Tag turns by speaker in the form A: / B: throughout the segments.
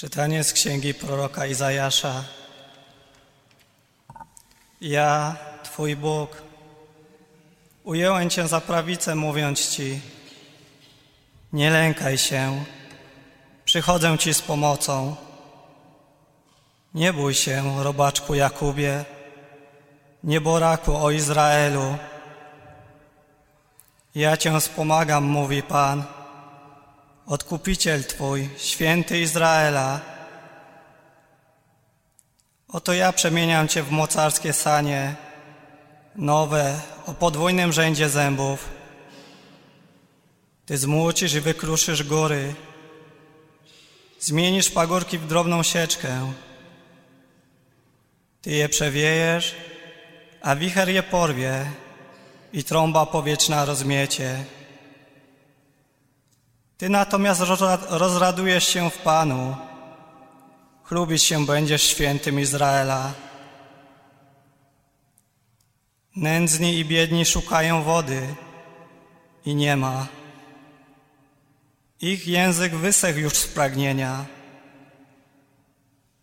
A: Czytanie z księgi proroka Izajasza. Ja, Twój Bóg, ujęłem Cię za prawicę, mówiąc Ci: Nie lękaj się, przychodzę Ci z pomocą. Nie bój się, robaczku Jakubie, nieboraku o Izraelu. Ja Cię wspomagam, mówi Pan, Odkupiciel Twój, święty Izraela. Oto ja przemieniam Cię w mocarskie sanie, nowe, o podwójnym rzędzie zębów. Ty zmłócisz i wykruszysz góry, zmienisz pagórki w drobną sieczkę. Ty je przewiejesz, a wicher je porwie i trąba powietrzna rozmiecie. Ty natomiast rozradujesz się w Panu, chlubić się będziesz świętym Izraela. Nędzni i biedni szukają wody i nie ma. Ich język wysechł już z pragnienia.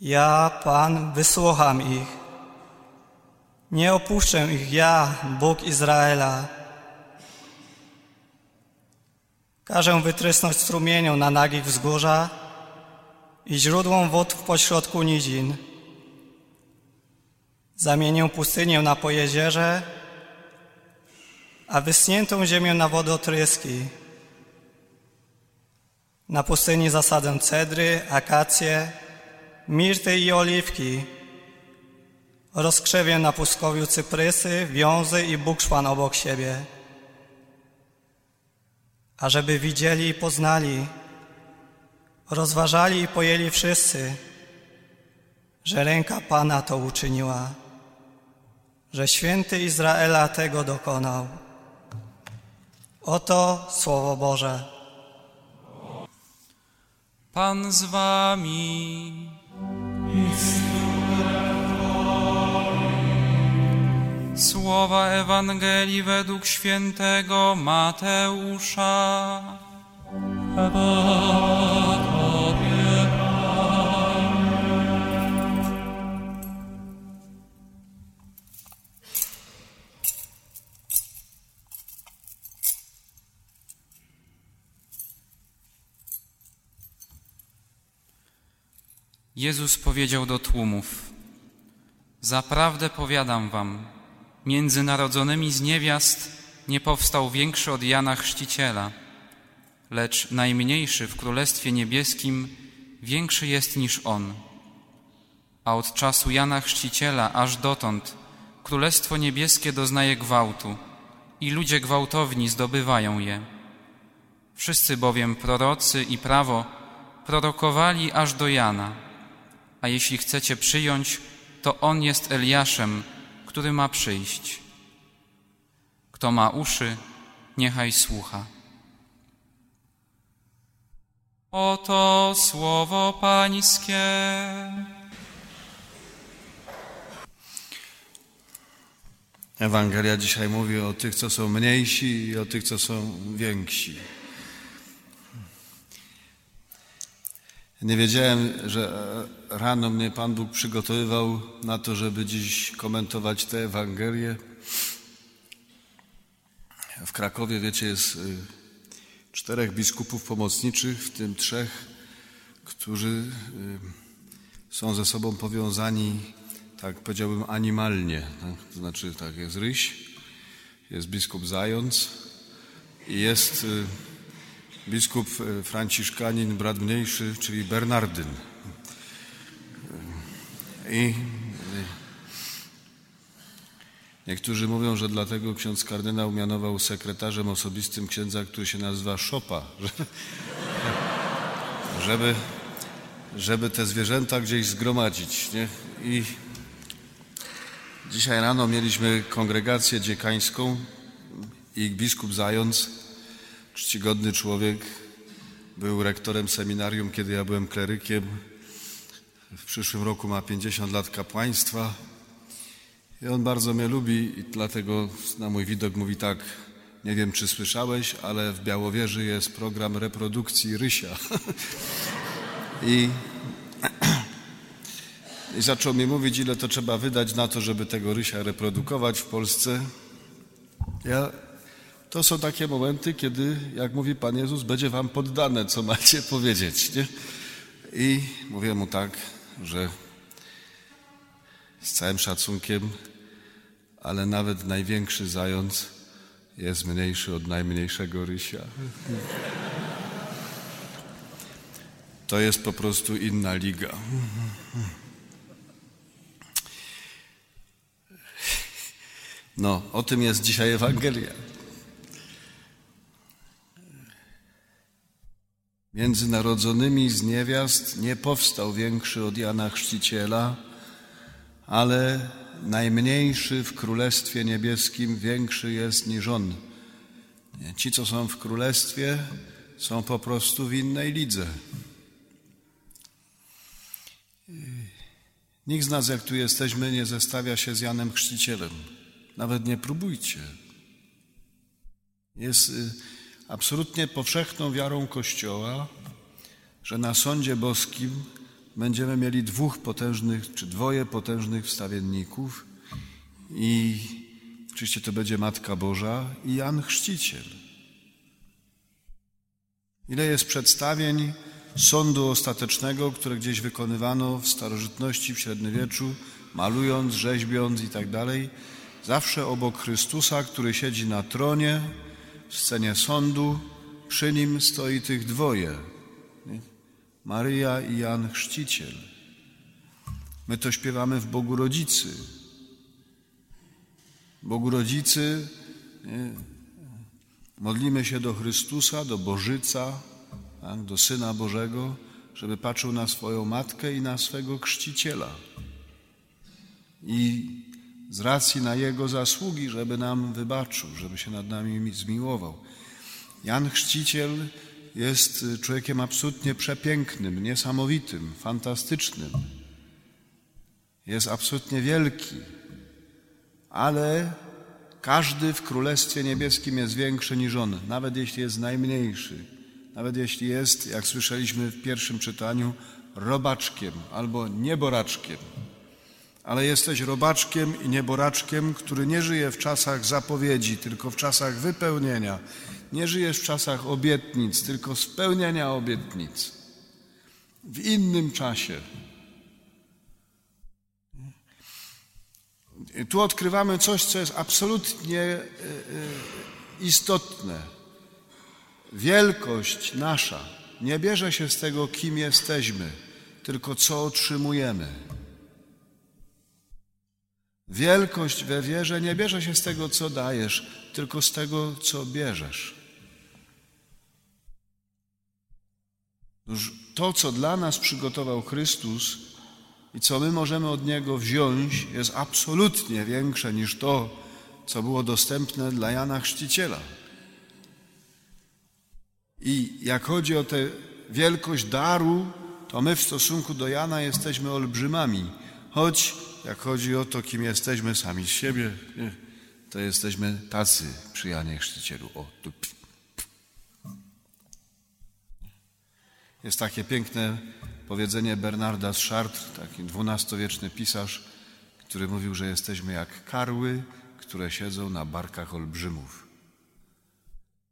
A: Ja, Pan, wysłucham ich. Nie opuszczę ich ja, Bóg Izraela. Każę wytrysnąć strumienią na nagich wzgórza i źródłom wód w pośrodku nizin. Zamienię pustynię na pojezierze, a wyschniętą ziemię na wodotryski. Na pustyni zasadzę cedry, akacje, mirty i oliwki. Rozkrzewię na puskowiu cyprysy, wiązy i bukszpan obok siebie ażeby widzieli i poznali, rozważali i pojęli wszyscy, że ręka Pana to uczyniła, że święty Izraela tego dokonał. Oto Słowo Boże.
B: Pan z wami. Słowa Ewangelii według świętego Mateusza. Jezus powiedział do tłumów: Zaprawdę powiadam wam, między narodzonymi z niewiast nie powstał większy od Jana Chrzciciela, lecz najmniejszy w Królestwie Niebieskim większy jest niż on. A od czasu Jana Chrzciciela aż dotąd Królestwo Niebieskie doznaje gwałtu i ludzie gwałtowni zdobywają je. Wszyscy bowiem prorocy i prawo prorokowali aż do Jana, a jeśli chcecie przyjąć, to on jest Eliaszem, który ma przyjść. Kto ma uszy, niechaj słucha. Oto słowo Pańskie.
C: Ewangelia dzisiaj mówi o tych, co są mniejsi i o tych, co są więksi. Nie wiedziałem, że rano mnie Pan Bóg przygotowywał na to, żeby dziś komentować tę Ewangelię. W Krakowie, wiecie, jest y, czterech biskupów pomocniczych, w tym trzech, którzy y, są ze sobą powiązani, tak powiedziałbym, animalnie. Tak? To znaczy, tak, jest Ryś, jest biskup Zając i jest y, biskup franciszkanin, brat mniejszy, czyli Bernardyn. I niektórzy mówią, że dlatego ksiądz kardynał mianował sekretarzem osobistym księdza, który się nazywa Szopa, żeby, żeby te zwierzęta gdzieś zgromadzić. Nie? I dzisiaj rano mieliśmy kongregację dziekańską i biskup Zając, czcigodny człowiek, był rektorem seminarium, kiedy ja byłem klerykiem w przyszłym roku ma 50 lat kapłaństwa i on bardzo mnie lubi i dlatego na mój widok mówi tak, nie wiem czy słyszałeś, ale w Białowieży jest program reprodukcji rysia. I i zaczął mi mówić, ile to trzeba wydać na to, żeby tego rysia reprodukować w Polsce. Ja, to są takie momenty, kiedy, jak mówi Pan Jezus, będzie wam poddane, co macie powiedzieć. Nie? I mówię mu tak, że z całym szacunkiem, ale nawet największy zając jest mniejszy od najmniejszego rysia. To jest po prostu inna liga. No, o tym jest dzisiaj Ewangelia. Między narodzonymi z niewiast nie powstał większy od Jana Chrzciciela, ale najmniejszy w Królestwie Niebieskim większy jest niż on. Ci, co są w Królestwie, są po prostu w innej lidze. Nikt z nas, jak tu jesteśmy, nie zestawia się z Janem Chrzcicielem. Nawet nie próbujcie. Jest y, absolutnie powszechną wiarą Kościoła, że na sądzie boskim będziemy mieli dwóch potężnych, czy dwoje potężnych wstawienników i oczywiście to będzie Matka Boża i Jan Chrzciciel. Ile jest przedstawień sądu ostatecznego, które gdzieś wykonywano w starożytności, w średniowieczu, malując, rzeźbiąc i tak dalej, zawsze obok Chrystusa, który siedzi na tronie, scenie sądu, przy nim stoi tych dwoje. Maryja i Jan Chrzciciel. My to śpiewamy w Bogu Rodzicy. Bogu Rodzicy modlimy się do Chrystusa, do Bożyca, tak? do Syna Bożego, żeby patrzył na swoją matkę i na swego chrzciciela. I z racji na Jego zasługi, żeby nam wybaczył, żeby się nad nami zmiłował. Jan Chrzciciel jest człowiekiem absolutnie przepięknym, niesamowitym, fantastycznym. Jest absolutnie wielki, ale każdy w Królestwie Niebieskim jest większy niż on, nawet jeśli jest najmniejszy, nawet jeśli jest, jak słyszeliśmy w pierwszym czytaniu, robaczkiem albo nieboraczkiem ale jesteś robaczkiem i nieboraczkiem, który nie żyje w czasach zapowiedzi, tylko w czasach wypełnienia. Nie żyjesz w czasach obietnic, tylko spełniania obietnic. W innym czasie. I tu odkrywamy coś, co jest absolutnie e, e, istotne. Wielkość nasza nie bierze się z tego, kim jesteśmy, tylko co otrzymujemy. Wielkość we wierze nie bierze się z tego, co dajesz, tylko z tego, co bierzesz. To, co dla nas przygotował Chrystus i co my możemy od Niego wziąć, jest absolutnie większe niż to, co było dostępne dla Jana Chrzciciela. I jak chodzi o tę wielkość daru, to my w stosunku do Jana jesteśmy olbrzymami, choć jak chodzi o to, kim jesteśmy sami z siebie, to jesteśmy tacy przy Janie Chrzcicielu. O, tu. Jest takie piękne powiedzenie Bernarda z Chartres, taki dwunastowieczny pisarz, który mówił, że jesteśmy jak karły, które siedzą na barkach olbrzymów.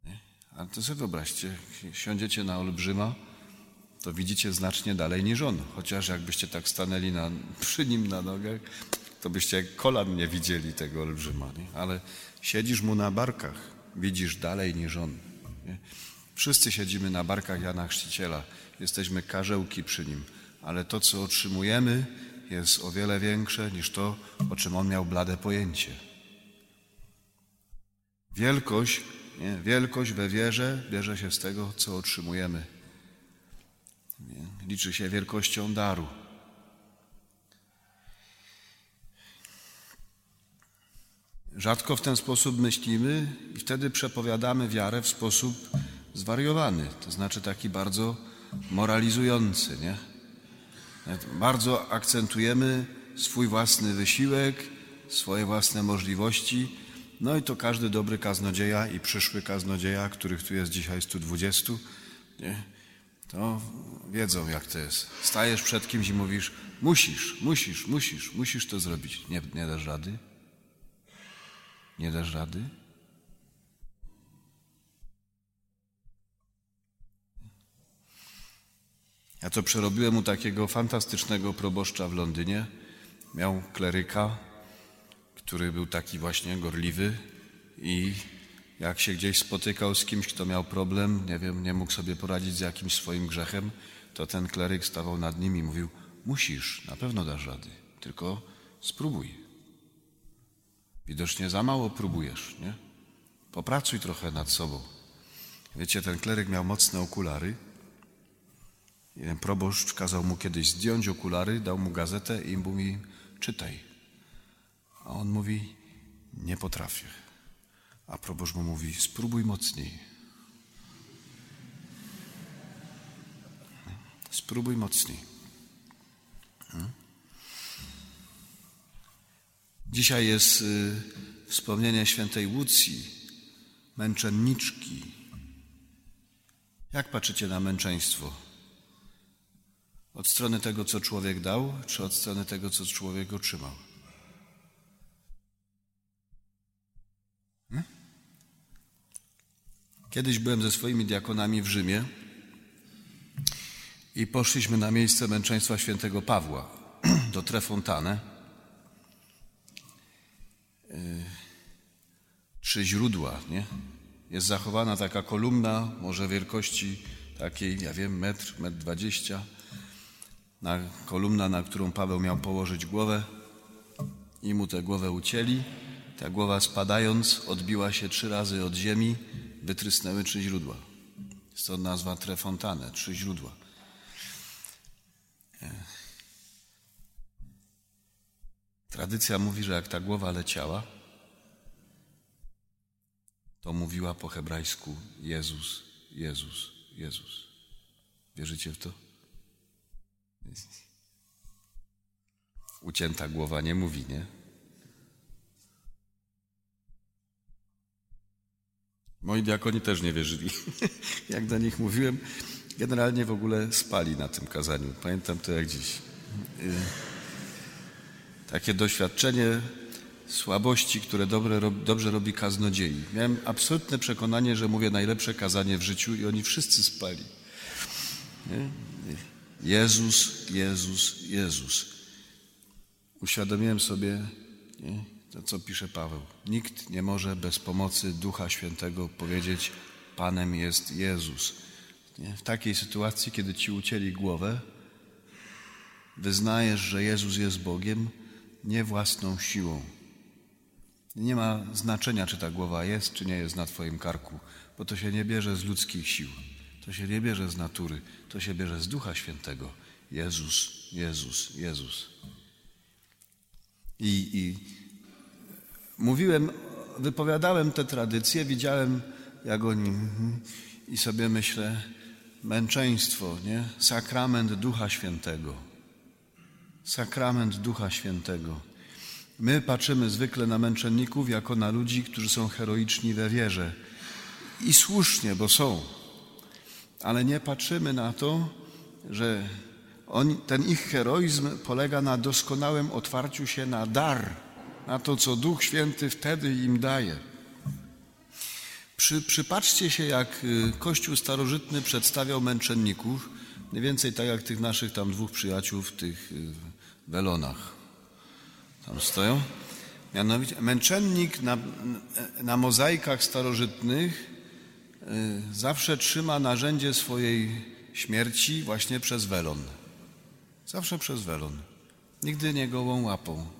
C: Nie? Ale to sobie wyobraźcie, siądziecie na olbrzyma, to widzicie znacznie dalej niż on. Chociaż jakbyście tak stanęli na, przy nim na nogach, to byście kolan nie widzieli tego olbrzyma. Nie? Ale siedzisz mu na barkach, widzisz dalej niż on. Nie? Wszyscy siedzimy na barkach Jana Chrzciciela, jesteśmy karzełki przy nim, ale to, co otrzymujemy, jest o wiele większe niż to, o czym on miał blade pojęcie. Wielkość, nie? wielkość we wierze bierze się z tego, co otrzymujemy liczy się wielkością daru. Rzadko w ten sposób myślimy i wtedy przepowiadamy wiarę w sposób zwariowany, to znaczy taki bardzo moralizujący. Nie? Bardzo akcentujemy swój własny wysiłek, swoje własne możliwości. No i to każdy dobry kaznodzieja i przyszły kaznodzieja, których tu jest dzisiaj 120, nie? To wiedzą jak to jest. Stajesz przed kimś i mówisz, musisz, musisz, musisz, musisz to zrobić. Nie, nie dasz rady? Nie dasz rady? Ja to przerobiłem u takiego fantastycznego proboszcza w Londynie. Miał kleryka, który był taki właśnie gorliwy i jak się gdzieś spotykał z kimś, kto miał problem, nie wiem, nie mógł sobie poradzić z jakimś swoim grzechem, to ten kleryk stawał nad nim i mówił: Musisz, na pewno dasz rady, tylko spróbuj. Widocznie za mało próbujesz, nie? Popracuj trochę nad sobą. Wiecie, ten kleryk miał mocne okulary. Jeden proboszcz kazał mu kiedyś zdjąć okulary, dał mu gazetę i mówi: Czytaj. A on mówi: Nie potrafię. A proboszcz mu mówi: Spróbuj mocniej. Spróbuj mocniej. Hmm? Dzisiaj jest y, wspomnienie świętej Łucji, męczenniczki. Jak patrzycie na męczeństwo? Od strony tego, co człowiek dał, czy od strony tego, co człowiek otrzymał? Kiedyś byłem ze swoimi diakonami w Rzymie i poszliśmy na miejsce męczeństwa świętego Pawła do Trefontane. Trzy źródła, nie? Jest zachowana taka kolumna, może wielkości takiej, ja wiem, metr, metr dwadzieścia. Na kolumna, na którą Paweł miał położyć głowę i mu tę głowę ucięli. Ta głowa spadając odbiła się trzy razy od ziemi, wytrysnęły trzy źródła. Stąd nazwa Trefontane, trzy źródła. Tradycja mówi, że jak ta głowa leciała, to mówiła po hebrajsku Jezus, Jezus, Jezus. Wierzycie w to? Ucięta głowa nie mówi, nie? Moi diakoni też nie wierzyli. Jak do nich mówiłem, generalnie w ogóle spali na tym kazaniu. Pamiętam to jak dziś. Takie doświadczenie słabości, które dobre, dobrze robi kaznodziei. Miałem absolutne przekonanie, że mówię najlepsze kazanie w życiu i oni wszyscy spali. Nie? Jezus, Jezus, Jezus. Uświadomiłem sobie nie? To, co pisze Paweł. Nikt nie może bez pomocy Ducha Świętego powiedzieć: Panem jest Jezus. Nie? W takiej sytuacji, kiedy ci ucięli głowę, wyznajesz, że Jezus jest Bogiem, nie własną siłą. Nie ma znaczenia, czy ta głowa jest, czy nie jest na Twoim karku, bo to się nie bierze z ludzkich sił. To się nie bierze z natury, to się bierze z Ducha Świętego. Jezus, Jezus, Jezus. I, i mówiłem, wypowiadałem te tradycje, widziałem, jak oni, i sobie myślę, męczeństwo, nie? Sakrament Ducha Świętego. Sakrament Ducha Świętego. My patrzymy zwykle na męczenników jako na ludzi, którzy są heroiczni we wierze. I słusznie, bo są. Ale nie patrzymy na to, że on, ten ich heroizm polega na doskonałym otwarciu się na dar, na to, co Duch Święty wtedy im daje. Przy, przypatrzcie się, jak y, Kościół starożytny przedstawiał męczenników, mniej więcej tak jak tych naszych tam dwóch przyjaciół w tych y, welonach. Tam stoją. Mianowicie męczennik na, na mozaikach starożytnych y, zawsze trzyma narzędzie swojej śmierci właśnie przez welon. Zawsze przez welon. Nigdy nie gołą łapą.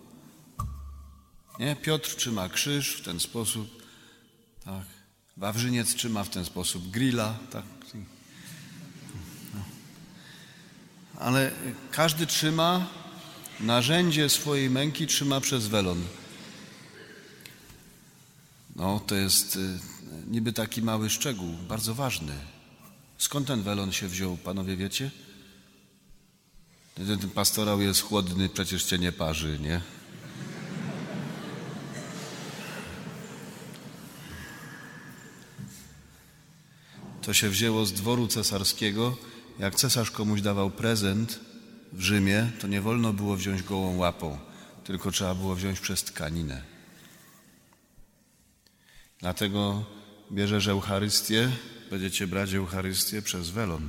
C: Nie? Piotr trzyma krzyż w ten sposób. Tak. Wawrzyniec trzyma w ten sposób grilla. Tak. No. Ale każdy trzyma narzędzie swojej męki trzyma przez welon. No, to jest y, niby taki mały szczegół, bardzo ważny. Skąd ten welon się wziął, panowie wiecie? Ten pastorał jest chłodny, przecież cię nie parzy, nie? To się wzięło z dworu cesarskiego jak cesarz komuś dawał prezent w Rzymie, to nie wolno było wziąć gołą łapą, tylko trzeba było wziąć przez tkaninę. Dlatego bierzesz Eucharystię, będziecie brać Eucharystię przez welon.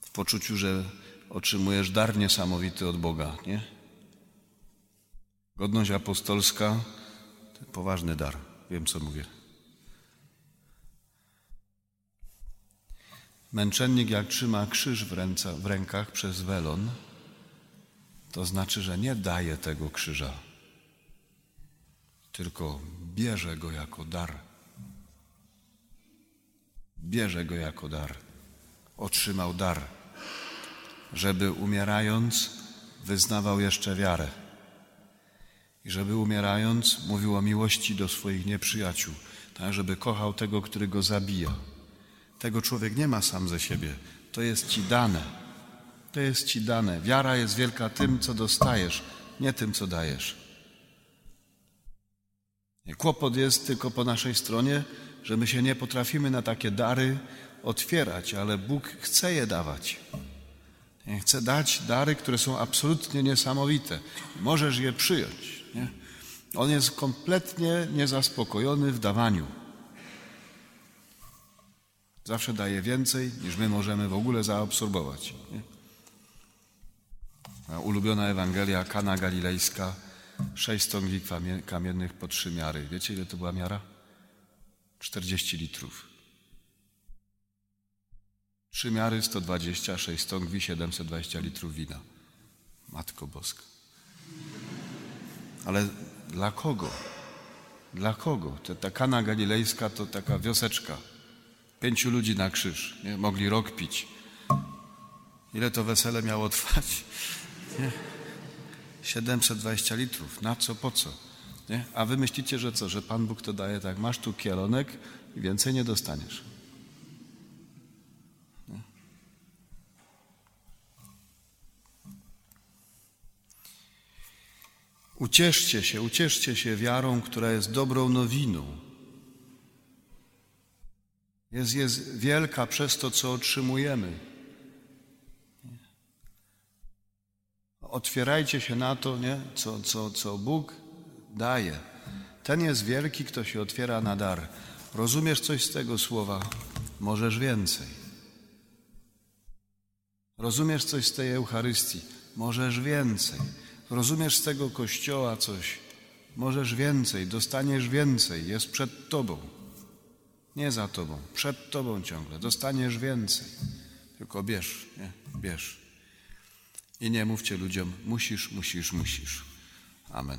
C: W poczuciu, że otrzymujesz dar niesamowity od Boga, nie? Godność apostolska to poważny dar. Wiem, co mówię. Męczennik, jak trzyma krzyż w, ręce, w rękach przez welon, to znaczy, że nie daje tego krzyża, tylko bierze go jako dar. Bierze go jako dar. Otrzymał dar, żeby umierając wyznawał jeszcze wiarę. I żeby umierając mówił o miłości do swoich nieprzyjaciół, tak żeby kochał tego, który go zabija. Tego człowiek nie ma sam ze siebie. To jest ci dane. To jest ci dane. Wiara jest wielka tym, co dostajesz, nie tym, co dajesz. Kłopot jest tylko po naszej stronie, że my się nie potrafimy na takie dary otwierać, ale Bóg chce je dawać. Chce dać dary, które są absolutnie niesamowite. Możesz je przyjąć. Nie? On jest kompletnie niezaspokojony w dawaniu. Zawsze daje więcej, niż my możemy w ogóle zaabsorbować. Nie? Ulubiona Ewangelia, Kana Galilejska, sześć stągwi kamiennych po trzy miary. Wiecie, ile to była miara? 40 litrów. Trzy miary, 120, sześć stągwi, 720 litrów wina. Matko Boska. Ale dla kogo? Dla kogo? Ta kana galilejska to taka wioseczka. Pięciu ludzi na krzyż. Nie? Mogli rok pić. Ile to wesele miało trwać? Nie? 720 litrów. Na co, po co? Nie? A wy myślicie, że co? Że Pan Bóg to daje tak. Masz tu kielonek i więcej nie dostaniesz. Nie? Ucieszcie się, ucieszcie się wiarą, która jest dobrą nowiną. Jest, jest wielka przez to, co otrzymujemy. Otwierajcie się na to, nie? Co, co, co Bóg daje. Ten jest wielki, kto się otwiera na dar. Rozumiesz coś z tego słowa? Możesz więcej. Rozumiesz coś z tej Eucharystii? Możesz więcej. Rozumiesz z tego Kościoła coś? Możesz więcej, dostaniesz więcej, jest przed Tobą. Nie za Tobą, przed Tobą ciągle. Dostaniesz więcej. Tylko bierz, nie? Bierz. I nie mówcie ludziom, musisz, musisz, musisz. Amen.